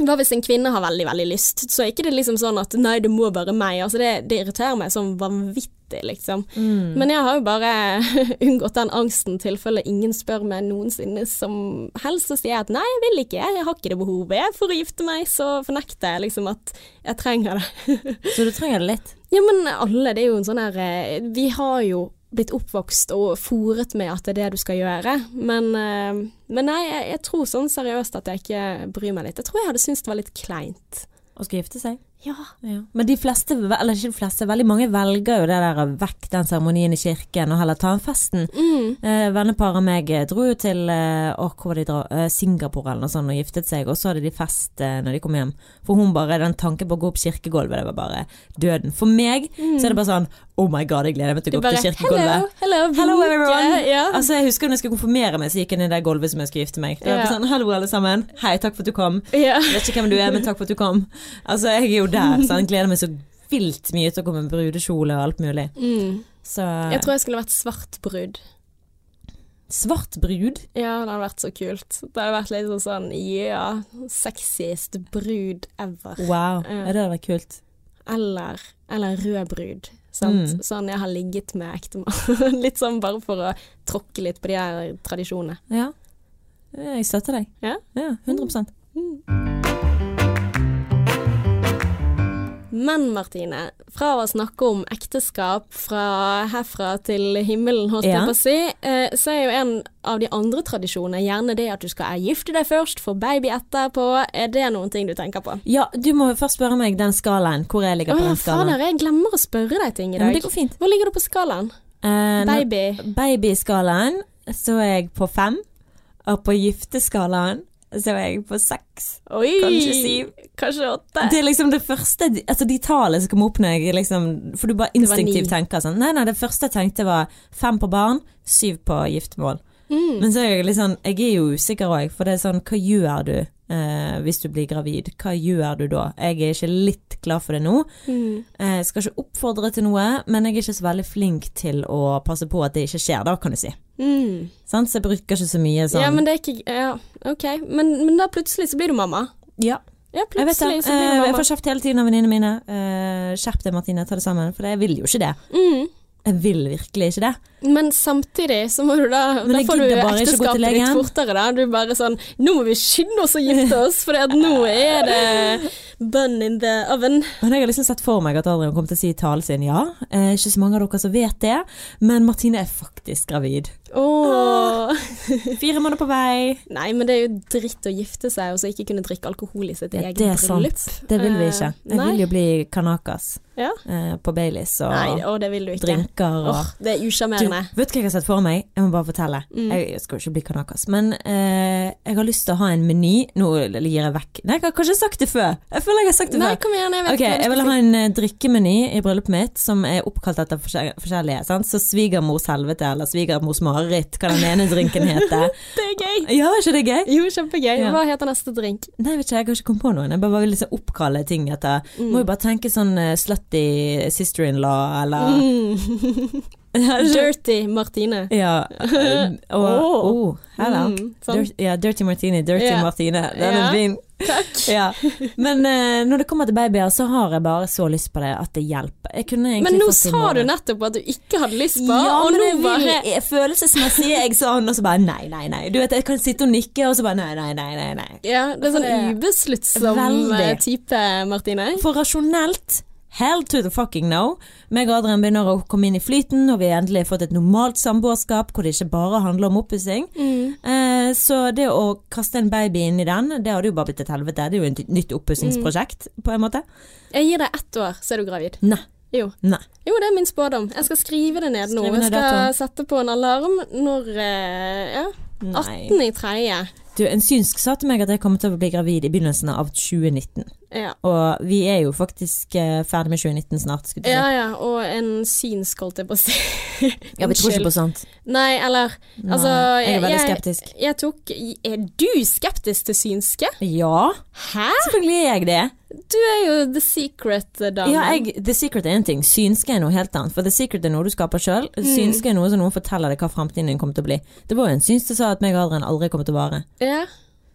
hva hvis en kvinne har veldig, veldig lyst? Så er ikke det liksom sånn at nei, det må bare meg. Altså det, det irriterer meg sånn vanvittig, liksom. Men jeg har jo bare unngått den angsten tilfelle ingen spør meg noensinne som helst. Så sier jeg at nei, jeg vil ikke, jeg har ikke det behovet jeg for å gifte meg. Så fornekter jeg liksom at jeg trenger det. Så du trenger det litt. Ja, men alle, det er jo en sånn her eh, Vi har jo blitt oppvokst og fòret med at det er det du skal gjøre. Men, eh, men nei, jeg, jeg tror sånn seriøst at jeg ikke bryr meg litt. Jeg tror jeg hadde syntes det var litt kleint. Å skulle gifte seg. Ja. Ja. Men de fleste, eller ikke de fleste, veldig mange velger jo det der vekk den seremonien i kirken og heller ta en festen. Mm. Eh, Vennepar av meg eh, dro jo til eh, hvor var de dra? Eh, Singapore eller noe sånt og giftet seg, og så hadde de fest eh, når de kom hjem. For hun bare, den tanken på å gå opp kirkegulvet, det var bare døden. For meg så er det bare sånn oh my god, jeg gleder meg til å gå opp til kirkegulvet. hello, hello, Hello everyone! Ja. Altså Jeg husker når jeg skulle konfirmere meg, så gikk jeg ned i det gulvet som jeg skulle gifte meg. Det var bare sånn, Hallo alle sammen. Hei, takk for at du kom. ja. Jeg vet ikke hvem du er, men takk for at du kom. Altså Jeg er jo der, så gleder meg så vilt mye til å komme med brudekjole og alt mulig. Mm. Så Jeg tror jeg skulle vært svart brud. Svart brud? Ja, det hadde vært så kult. Det hadde vært litt sånn sånn ja, sexiest brud ever. Wow, Ja. det hadde vært kult. Eller, eller rød brud. Mm. Sånn jeg har ligget med ektemann. litt sånn bare for å tråkke litt på de her tradisjonene. Ja. Jeg støtter deg. Ja? Ja, 100 Men Martine, fra å snakke om ekteskap fra herfra til himmelen, holdt Ja. jeg på å si, eh, så er jo en av de andre tradisjonene gjerne det at du skal gifte deg først, få baby etterpå. Er det noen ting du tenker på? Ja, du må først spørre meg den skalaen, hvor jeg ligger på Åh, den skalaen. fader, jeg glemmer å spørre deg ting i Ja, dag. det går fint. Hvor ligger du på skalaen? Uh, Baby. Babyskalaen så er jeg på fem, og på gifteskalaen så var jeg på seks. Oi! Kanskje syv. Kanskje åtte. Det er liksom det første Altså de tallene som kom opp når jeg liksom For du bare instinktivt tenker sånn Nei, nei, det første jeg tenkte var fem på barn, syv på giftermål. Mm. Men så er jeg litt sånn Jeg er jo usikker òg, for det er sånn Hva gjør du eh, hvis du blir gravid? Hva gjør du da? Jeg er ikke litt klar for det nå. Mm. Eh, Jeg skal ikke oppfordre til noe, men jeg er ikke så veldig flink til å passe på at det ikke skjer, da, kan du si. Mm. Sant? Så jeg bruker ikke så mye sånn Ja, men det er ikke Ja, OK. Men, men da plutselig så blir du mamma. Ja, Ja, jeg vet det. Eh, Jeg får kjeft hele tiden av venninnene mine. Eh, Skjerp deg, Martine, ta det sammen. For jeg vil jo ikke det. Mm. Jeg vil virkelig ikke det. Men samtidig så må du da Da får du ekteskapet ditt fortere, da. Du bare sånn Nå må vi skynde oss å gifte oss, for nå er det bun in the oven. Men jeg har liksom sett for meg at Adrian kommer til å si i talen sin ja. Eh, ikke så mange av dere som vet det, men Martine er faktisk gravid. Åh. Fire måneder på vei. Nei, men det er jo dritt å gifte seg og så ikke kunne drikke alkohol i sitt Ja, eget det er bryllup. sant. Det vil vi ikke. Eh, Jeg nei. vil jo bli kanakas Ja. eh, på Baileys og Nei, å, det vil du ikke. drinker og oh, det er usjarmerende. Vet du hva jeg har sett for meg? Jeg må bare fortelle. Mm. Jeg skal jo ikke bli kanakas, men eh, jeg har lyst til å ha en meny Nå gir jeg vekk Nei, jeg har kanskje sagt det før. Jeg føler jeg har sagt det Nei, før. kom igjen, jeg vet Ok, ikke hva du jeg vil skal ha si. en eh, drikkemeny i bryllupet mitt som er oppkalt etter forskjell- forskjellige. Sant? Så svigermors helvete eller svigermors mareritt, hva den ene drinken heter. Det er gøy. Ja, er ikke det gøy? Jo, kjempegøy. Ja. Hva heter neste drink? Nei, vet ikke, jeg har ikke kommet på noen. Jeg bare vil liksom oppkalle ting etter Mm. Må jo bare tenke sånn uh, slutty sister-in-law eller Mm. Dirty Martine. Ja. og oh. oh. Mm, sånn. Dirt, ja, Dirty Martini, Dirty yeah. Martine. Den yeah. er fin. Takk. Ja. Men uh, når det kommer til babyer, så har jeg bare så lyst på det at det hjelper. Men nå sa du nettopp at du ikke hadde lyst på, Ja, og nå vil, bare jeg- følelsesmessig er jeg sånn, og så bare nei, nei, nei. Du vet, jeg kan sitte og nikke, og så bare nei, nei, nei, nei. nei. Ja, det er sånn ubesluttsom eh, type, Martine. For rasjonelt Hell to the fucking no. Meg og Adrian begynner å komme inn i flyten, og vi har endelig fått et normalt samboerskap hvor det ikke bare handler om oppussing. Mm. Eh, så det å kaste en baby inn i den, det hadde jo bare blitt et helvete. Det er jo et nytt oppussingsprosjekt, på en måte. Jeg gir deg ett år, så er du gravid. Nei. Jo. Nei. jo, det er min spådom. Jeg skal skrive det ned nå. Jeg skal datoen. sette på en alarm når eh, Ja, Nei. 18. i tredje. Du, en synsk sa til meg at jeg kommer til å bli gravid i begynnelsen av 2019. Ja. Og vi er jo faktisk eh, ferdig med 2019 snart, skulle du si. ja ja, og en synsk, holdt jeg på å si. Ja, vi tror ikke på sånt. Nei, eller Nei, altså jeg er veldig skeptisk. Jeg, tok Er du skeptisk til synske? Ja, Hæ? selvfølgelig er jeg det. Du er jo the secret-damen. Ja, jeg, The Secret er én ting, synske er noe helt annet. For The Secret er noe du skaper sjøl. Mm. Synske er noe som noen forteller deg hva framtiden din kommer til å bli. Det var jo en syns som sa at meg og Adrian aldri kommer til å vare. Ja,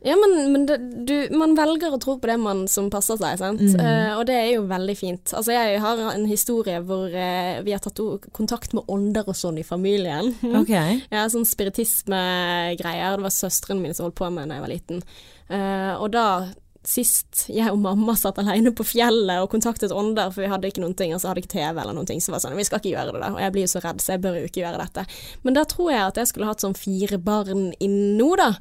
ja men, men det, du, man velger å tro på det man som passer seg, sant. Mm. Uh, og det er jo veldig fint. Altså, jeg har en historie hvor uh, vi har tatt kontakt med ånder og sånn i familien. Okay. Ja, sånn spiritismegreier. Det var søstrene mine som holdt på med da jeg var liten. Uh, og da Sist jeg og mamma satt alene på fjellet og kontaktet ånder, for vi hadde ikke noen ting, og så hadde ikke TV eller noen ting, så var det sånn Vi skal ikke gjøre det, da. Og jeg blir jo så redd, så jeg bør jo ikke gjøre dette. Men da tror jeg at jeg skulle hatt sånn fire barn inn nå, da.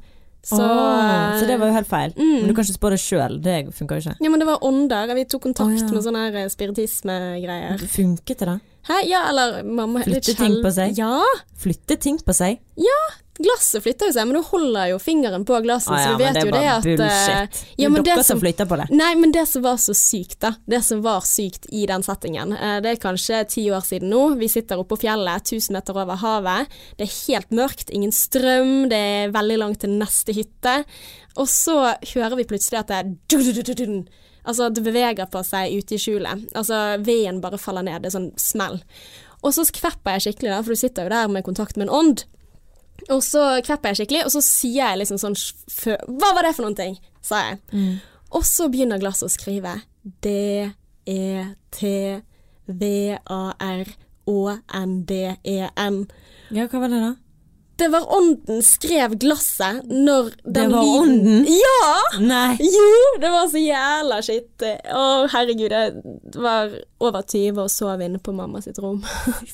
Så, Åh, så det var jo helt feil. Mm. Men du kan ikke spå det sjøl. Det funker jo ikke. Ja, men det var ånder. Vi tok kontakt oh, ja. med sånne eh, spiritismegreier. Funket det, da? Hæ? Ja, eller mamma Flytte ting på seg? Ja. Flytte ting på seg? Glasset flytter jo seg, men nå holder jeg jo fingeren på glasset, ah, ja, så du men vet det jo det at eh, bullshit. ja, det er dere som- som flytter på det. Nei, men det som var så sykt, da. Det som var sykt i den settingen. Uh, Det er kanskje ti år siden nå. Vi sitter oppe på fjellet, 1000 meter over havet. Det er helt mørkt, ingen strøm, det er veldig langt til neste hytte. Og så hører vi plutselig at det er. Altså, det beveger på seg ute i skjulet. Altså, veden bare faller ned. Det er sånn smell. Og så skvepper jeg skikkelig, da, for du sitter jo der med kontakt med en ånd. Og så kvepper jeg skikkelig, og så sier jeg liksom sånn Hva var det for noen ting? sa jeg. Mm. Og så begynner glasset å skrive D-E-T-V-A-R-Å-N-D-E-N. Ja, hva var det da? Det var ånden skrev glasset når den Det var lyden- ånden? Ja! Nei. Jo, det var så jævla skitt. Å, herregud, jeg var over 20 og sov inne på mamma sitt rom.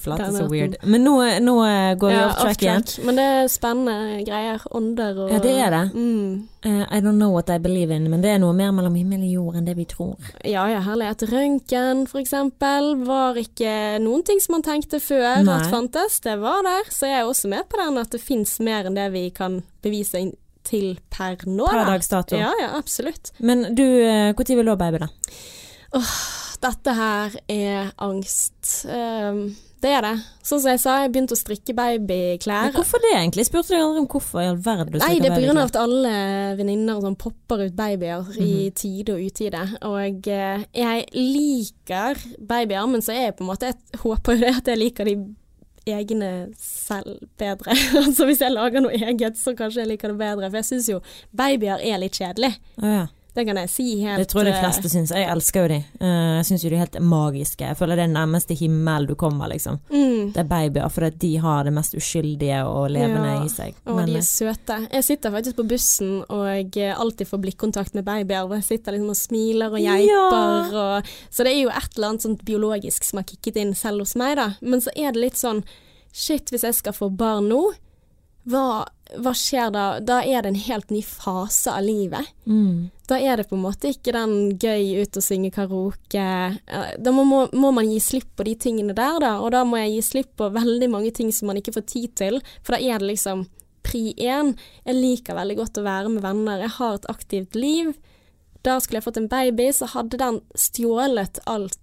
Flate, så weird. Men nå, nå går vi Ja, off track igjen. Men det er spennende greier. Ånder og Ja, det er det. Mm. Uh, I don't know what I believe in, men det er noe mer mellom himmel og jord enn det vi tror. Ja, ja, herlighet. Røntgen, for eksempel, var ikke noen ting som man tenkte før Nei. at fantes. Det var der. Så jeg er også med på den at det fins mer enn det vi kan bevise til per nå. Per dags dato. Ja, ja, absolutt. Men du, når vil du ha baby, da? Åh, Dette her er angst. Ehm, det er det. Sånn som jeg sa, jeg begynte å strikke babyklær. Men hvorfor det, egentlig? Spurte deg aldri om hvorfor i all verden du strikker babyklær. Nei, det er av at alle venninner sånn popper ut babyer i tide og utide. Og eh, jeg liker babyer, men så er jeg på en måte Jeg håper jo det at jeg liker de egne selv bedre. altså hvis jeg lager noe eget, så kanskje jeg liker det bedre. For jeg syns jo babyer er litt kjedelig. Ja, ja. Det kan jeg si helt Det tror jeg de eh, fleste syns. Jeg elsker jo de. Eh, Jeg syns jo de er helt magiske. Jeg føler det er nærmeste himmel du kommer, liksom. mm. Det er babyer, for de har det mest uskyldige og levende Ja, i seg. Og Men, de eh, er søte. Jeg sitter faktisk på bussen og jeg alltid får blikkontakt med babyer. Hvor jeg sitter liksom og smiler og geiper. Og, så det er jo et eller annet sånt biologisk som har kicket inn selv hos meg, da. Men så er det litt sånn Shit, hvis jeg skal få barn nå, hva, hva skjer da? Da er det en helt ny fase av livet. mm. Da er det på en måte ikke den gøy ut og synge karaoke. Da må, må, må man gi slipp på de tingene der, da. Og da må jeg gi slipp på veldig mange ting som man ikke får tid til. For da er det liksom pri én. Jeg liker veldig godt å være med venner. Jeg har et aktivt liv. Da skulle jeg fått en baby, så hadde den stjålet alt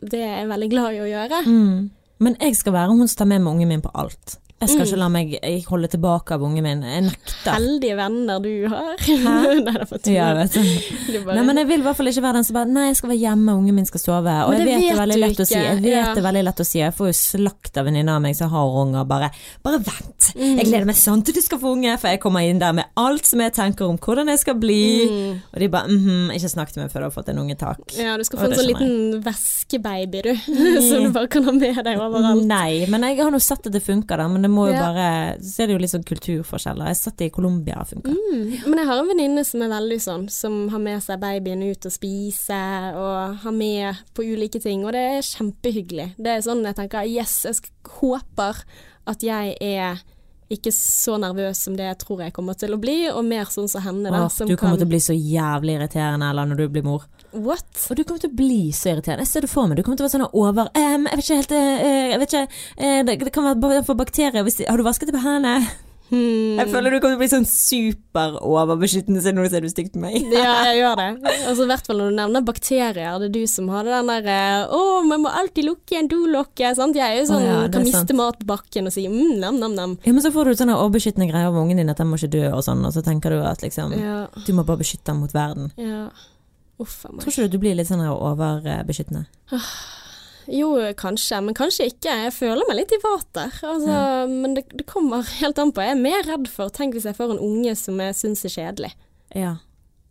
det jeg er veldig glad i å gjøre. Mm. Men jeg skal være hun som tar med meg ungen min på alt. Jeg skal Mm. ikke la meg jeg holde tilbake av ungen min. Jeg nekter. Heldige venner du har. Nei, det. Ja, vet du. Du bare- Nei, men jeg vil i hvert fall ikke være den som bare Nei, jeg skal være hjemme, ungen min skal sove. Og jeg vet det veldig lett å si. Jeg vet Ja. det veldig lett å si. Jeg får jo slakt av venninna av meg som har unger. Bare Bare vent. Mm. Jeg gleder meg sånn til du skal få unge, for jeg kommer inn der med alt som jeg tenker om hvordan jeg skal bli. Mm. Og de bare mhm, ikke snakk til meg før du har fått en unge, takk. Ja, du skal Og få en sånn liten væskebaby, du. Som du bare kan ha med deg overalt. Nei, men jeg har nå sett at det funker, da. Men det må jo Ja. bare Så er det jo litt sånn kulturforskjeller. Jeg satt i Colombia og funka. Mm. Men jeg har en venninne som er veldig sånn, som har med seg babyen ut og spise, og har med på ulike ting, og det er kjempehyggelig. Det er sånn jeg tenker yes, jeg håper at jeg er ikke så nervøs som det jeg tror jeg kommer til å bli, og mer sånn som henne, da. Åh, du kommer kan til å bli så jævlig irriterende eller når du blir mor. What? Og du kommer til å bli så irriterende. Jeg ser det for meg. Du kommer til å være sånn over um, Jeg vet ikke helt uh, Jeg vet ikke uh, det, det kan være for bakterier hvis Har du vasket det på hendene? Hmm. Jeg føler du kommer til å bli sånn super overbeskyttende siden nå ser du stygt på meg. Ja, jeg gjør det. Altså, I hvert fall når du nevner bakterier. Det er du som hadde den der 'Å, man må alltid lukke en dolokket. Sant? Jeg er jo sånn oh, ja, det er kan sant. miste mat på bakken og si mm, nam, nam, nam. Ja, men så får du sånne overbeskyttende greier over ungen din at den må ikke dø og sånn, og så tenker du at liksom Ja, Du må bare beskytte den mot verden. ja. Uff a meg. Tror ikke du du blir litt sånn overbeskyttende? Jo, kanskje, men kanskje ikke. Jeg føler meg litt i vater. Altså, Men det, det kommer helt an på. Jeg er mer redd for Tenk hvis jeg får en unge som jeg syns er kjedelig. Ja.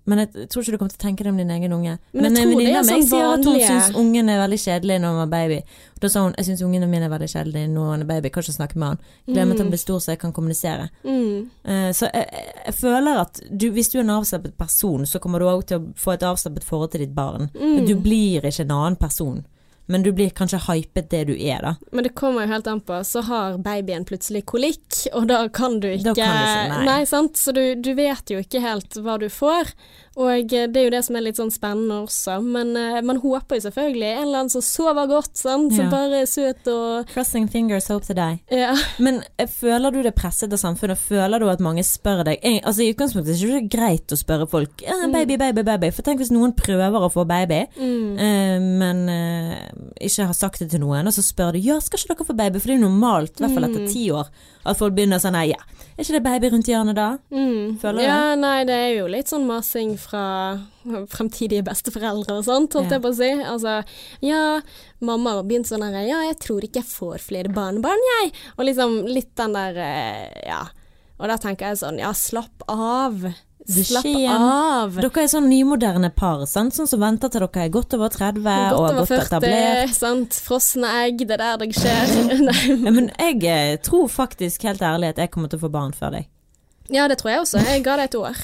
Men jeg tror ikke du kommer til å tenke det om din egen unge. Men jeg en tror det venninne er av meg sånn sier at hun syns ungen er veldig kjedelig når han var baby. Da sa hun jeg syns ungen min er veldig kjedelig når han er baby, kan ikke snakke med han. Meg at han blir stor så jeg kan kommunisere. Mm. Uh, Så jeg- jeg føler at du, hvis du er en avslappet person, så kommer du òg til å få et avslappet forhold til ditt barn. Mm. Du blir ikke en annen person, men du blir kanskje hypet det du er, da. Men det kommer jo helt an på. Så har babyen plutselig kolikk, og da kan du ikke Da kan du ikke, nei. sant. Så du, du vet jo ikke helt hva du får. Og eh, det er jo det som er litt sånn spennende også. Men uh, man håper jo selvfølgelig en eller annen som sover godt, sant. Som Ja. bare er søt og Crossing fingers, hope to die. Ja. Men eh, føler du det presset av samfunnet? Føler du at mange spør deg Altså I utgangspunktet er det ikke greit å spørre folk eh, baby, baby, baby. For tenk hvis noen prøver å få baby, Mm. uh, men uh, ikke har sagt det til noen, og så spør de ja, skal ikke dere få baby? For det er jo normalt, i hvert fall etter Mm. ti år, at folk begynner sånn nei, ja, er ikke det baby rundt hjørnet da? Mm. Føler du ja, nei, det er jo litt sånn masing fra fremtidige besteforeldre og sånt, holdt Ja. jeg på å si. Altså, ja, mamma har begynt sånn her, ja, jeg tror ikke jeg får flere barnebarn, jeg. Og liksom litt den der, eh, ja. Og da tenker jeg sånn, ja, slapp av. Slapp av. Dere er sånn nymoderne par, sant? sånn som venter til dere er godt over 30 og har over godt 40, etablert. sant. Frosne egg, det er der det skjer. Ja, men jeg eh, tror faktisk helt ærlig at jeg kommer til å få barn før deg. Ja, det tror jeg også. Jeg ga det et år.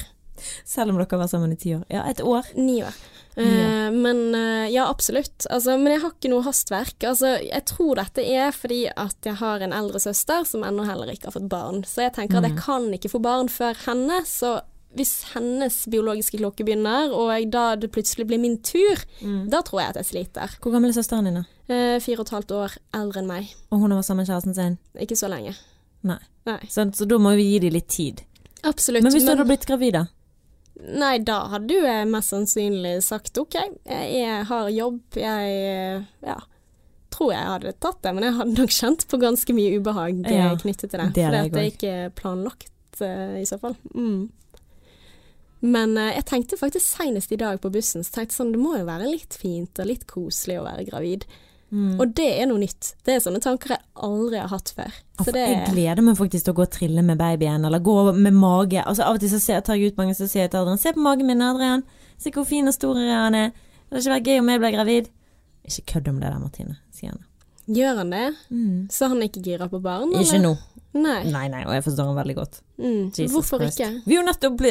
Selv om dere var sammen i ti år. Ja, et år. Ni år. Eh, men eh, ja, absolutt. Altså, men jeg har ikke noe hastverk. Altså, jeg tror dette er fordi at jeg har en eldre søster som ennå heller ikke har fått barn. Så jeg tenker at jeg kan ikke få barn før henne. Så hvis hennes biologiske klokke begynner, og da det plutselig blir min tur, da tror jeg at jeg sliter. Hvor gammel er søsteren din, da? Eh, fire og et halvt år eldre enn meg. Og hun har vært sammen med kjæresten sin? Ikke så lenge. Nei. Nei. Så, Så da må vi gi dem litt tid. Absolutt. Men hvis du hadde blitt gravid, da? Nei, da hadde jo jeg mest sannsynlig sagt OK, jeg har jobb, jeg eh, ja. Tror jeg hadde tatt det, men jeg hadde nok kjent på ganske mye ubehag eh, Ja, knyttet til det. det For hadde det er ikke planlagt uh, i så fall. Mm. Men eh, jeg tenkte faktisk senest i dag på bussen, så tenkte jeg sånn, det må jo være litt fint og litt koselig å være gravid. Mm. Og det er noe nytt. Det er sånne tanker jeg aldri har hatt før. Så det Jeg gleder meg faktisk til å gå og trille med babyen, eller gå med mage. Altså Av og til så ser, tar jeg ut mange så sier til Adrian Se på magen min, Adrian. Se hvor fin og stor han er. Det hadde ikke vært gøy om jeg ble gravid. Ikke kødd om det der, Martine, sier han. Gjør han det? Så han er ikke gira på barn? Ikke eller? nå. Nei. Nei, nei, og jeg forstår han veldig godt. Mm. Hvorfor Christ. ikke? Vi er jo nettopp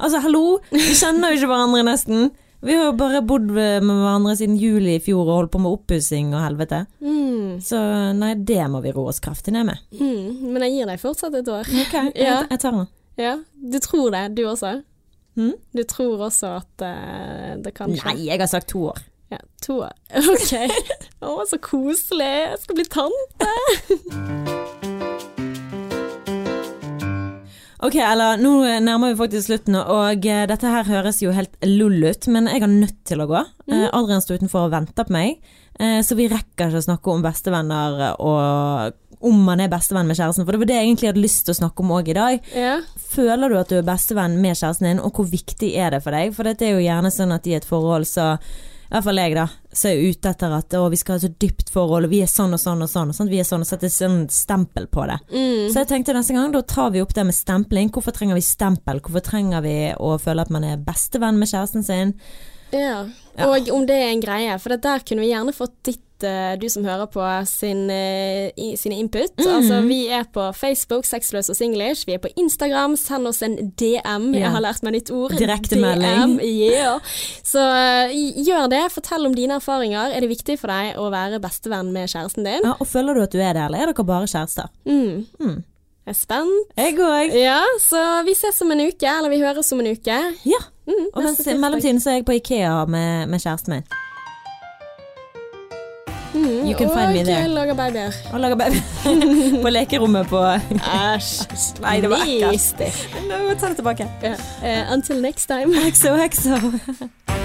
Altså, hallo! Vi kjenner jo ikke hverandre nesten. Vi har jo bare bodd med hverandre siden juli i fjor og holdt på med oppussing og helvete. Mm. Så nei, det må vi roe oss kraftig ned med. Mm. Men jeg gir deg fortsatt et år. Ok, Ja. jeg, tar den. Ja, du tror det, du også? Mm? Du tror også at uh, det kan skje? Nei, jeg har sagt to år. Ja, to. Ok. Å, så koselig. Jeg skal bli tante. Ok, eller nå nærmer vi faktisk slutten, og eh, dette her høres jo helt lull ut, men jeg har nødt til å gå. Eh, Adrian står utenfor og venter på meg, eh, så vi rekker ikke å snakke om bestevenner og om man er bestevenn med kjæresten, for det var det jeg egentlig hadde lyst til å snakke om òg i dag. Ja. Føler du at du er bestevenn med kjæresten din, og hvor viktig er det for deg? For dette er jo gjerne sånn at i et forhold så i hvert fall jeg, da. Så er jeg ute etter at å, vi skal ha et så dypt forhold, og vi er sånn og sånn og sånn. Og sånn vi er sånn, og setter sånn stempel på det. Mm. Så jeg tenkte neste gang, da tar vi opp det med stempling. Hvorfor trenger vi stempel? Hvorfor trenger vi å føle at man er bestevenn med kjæresten sin? ja. Ja. Og om det er en greie, for det der kunne vi gjerne fått ditt, eh, du som hører på, sin, uh, i, sine input. Mhm. Altså, vi er på Facebook, Sexløs og Singlish. Vi er på Instagram, send oss en DM. Ja. Jeg har lært meg nytt ord. Direktemelding. DM, yeah. Så uh, gjør det. Fortell om dine erfaringer. Er det viktig for deg å være bestevenn med kjæresten din? Ja, og føler du at du er det, eller er dere bare kjærester? Mm. Mm. Jeg er spent. Jeg òg. Ja, så vi ses om en uke, eller vi høres om en uke. Ja. Mm, Og mens, i mellomtiden så er jeg på Ikea med, med kjæresten min. Mm, You can find me there. og lager babyer. Og lager baby på lekerommet på Æsj. Nei, det var ekkelt. Jeg ta det tilbake. Yeah. Uh, until next time. Exo, exo.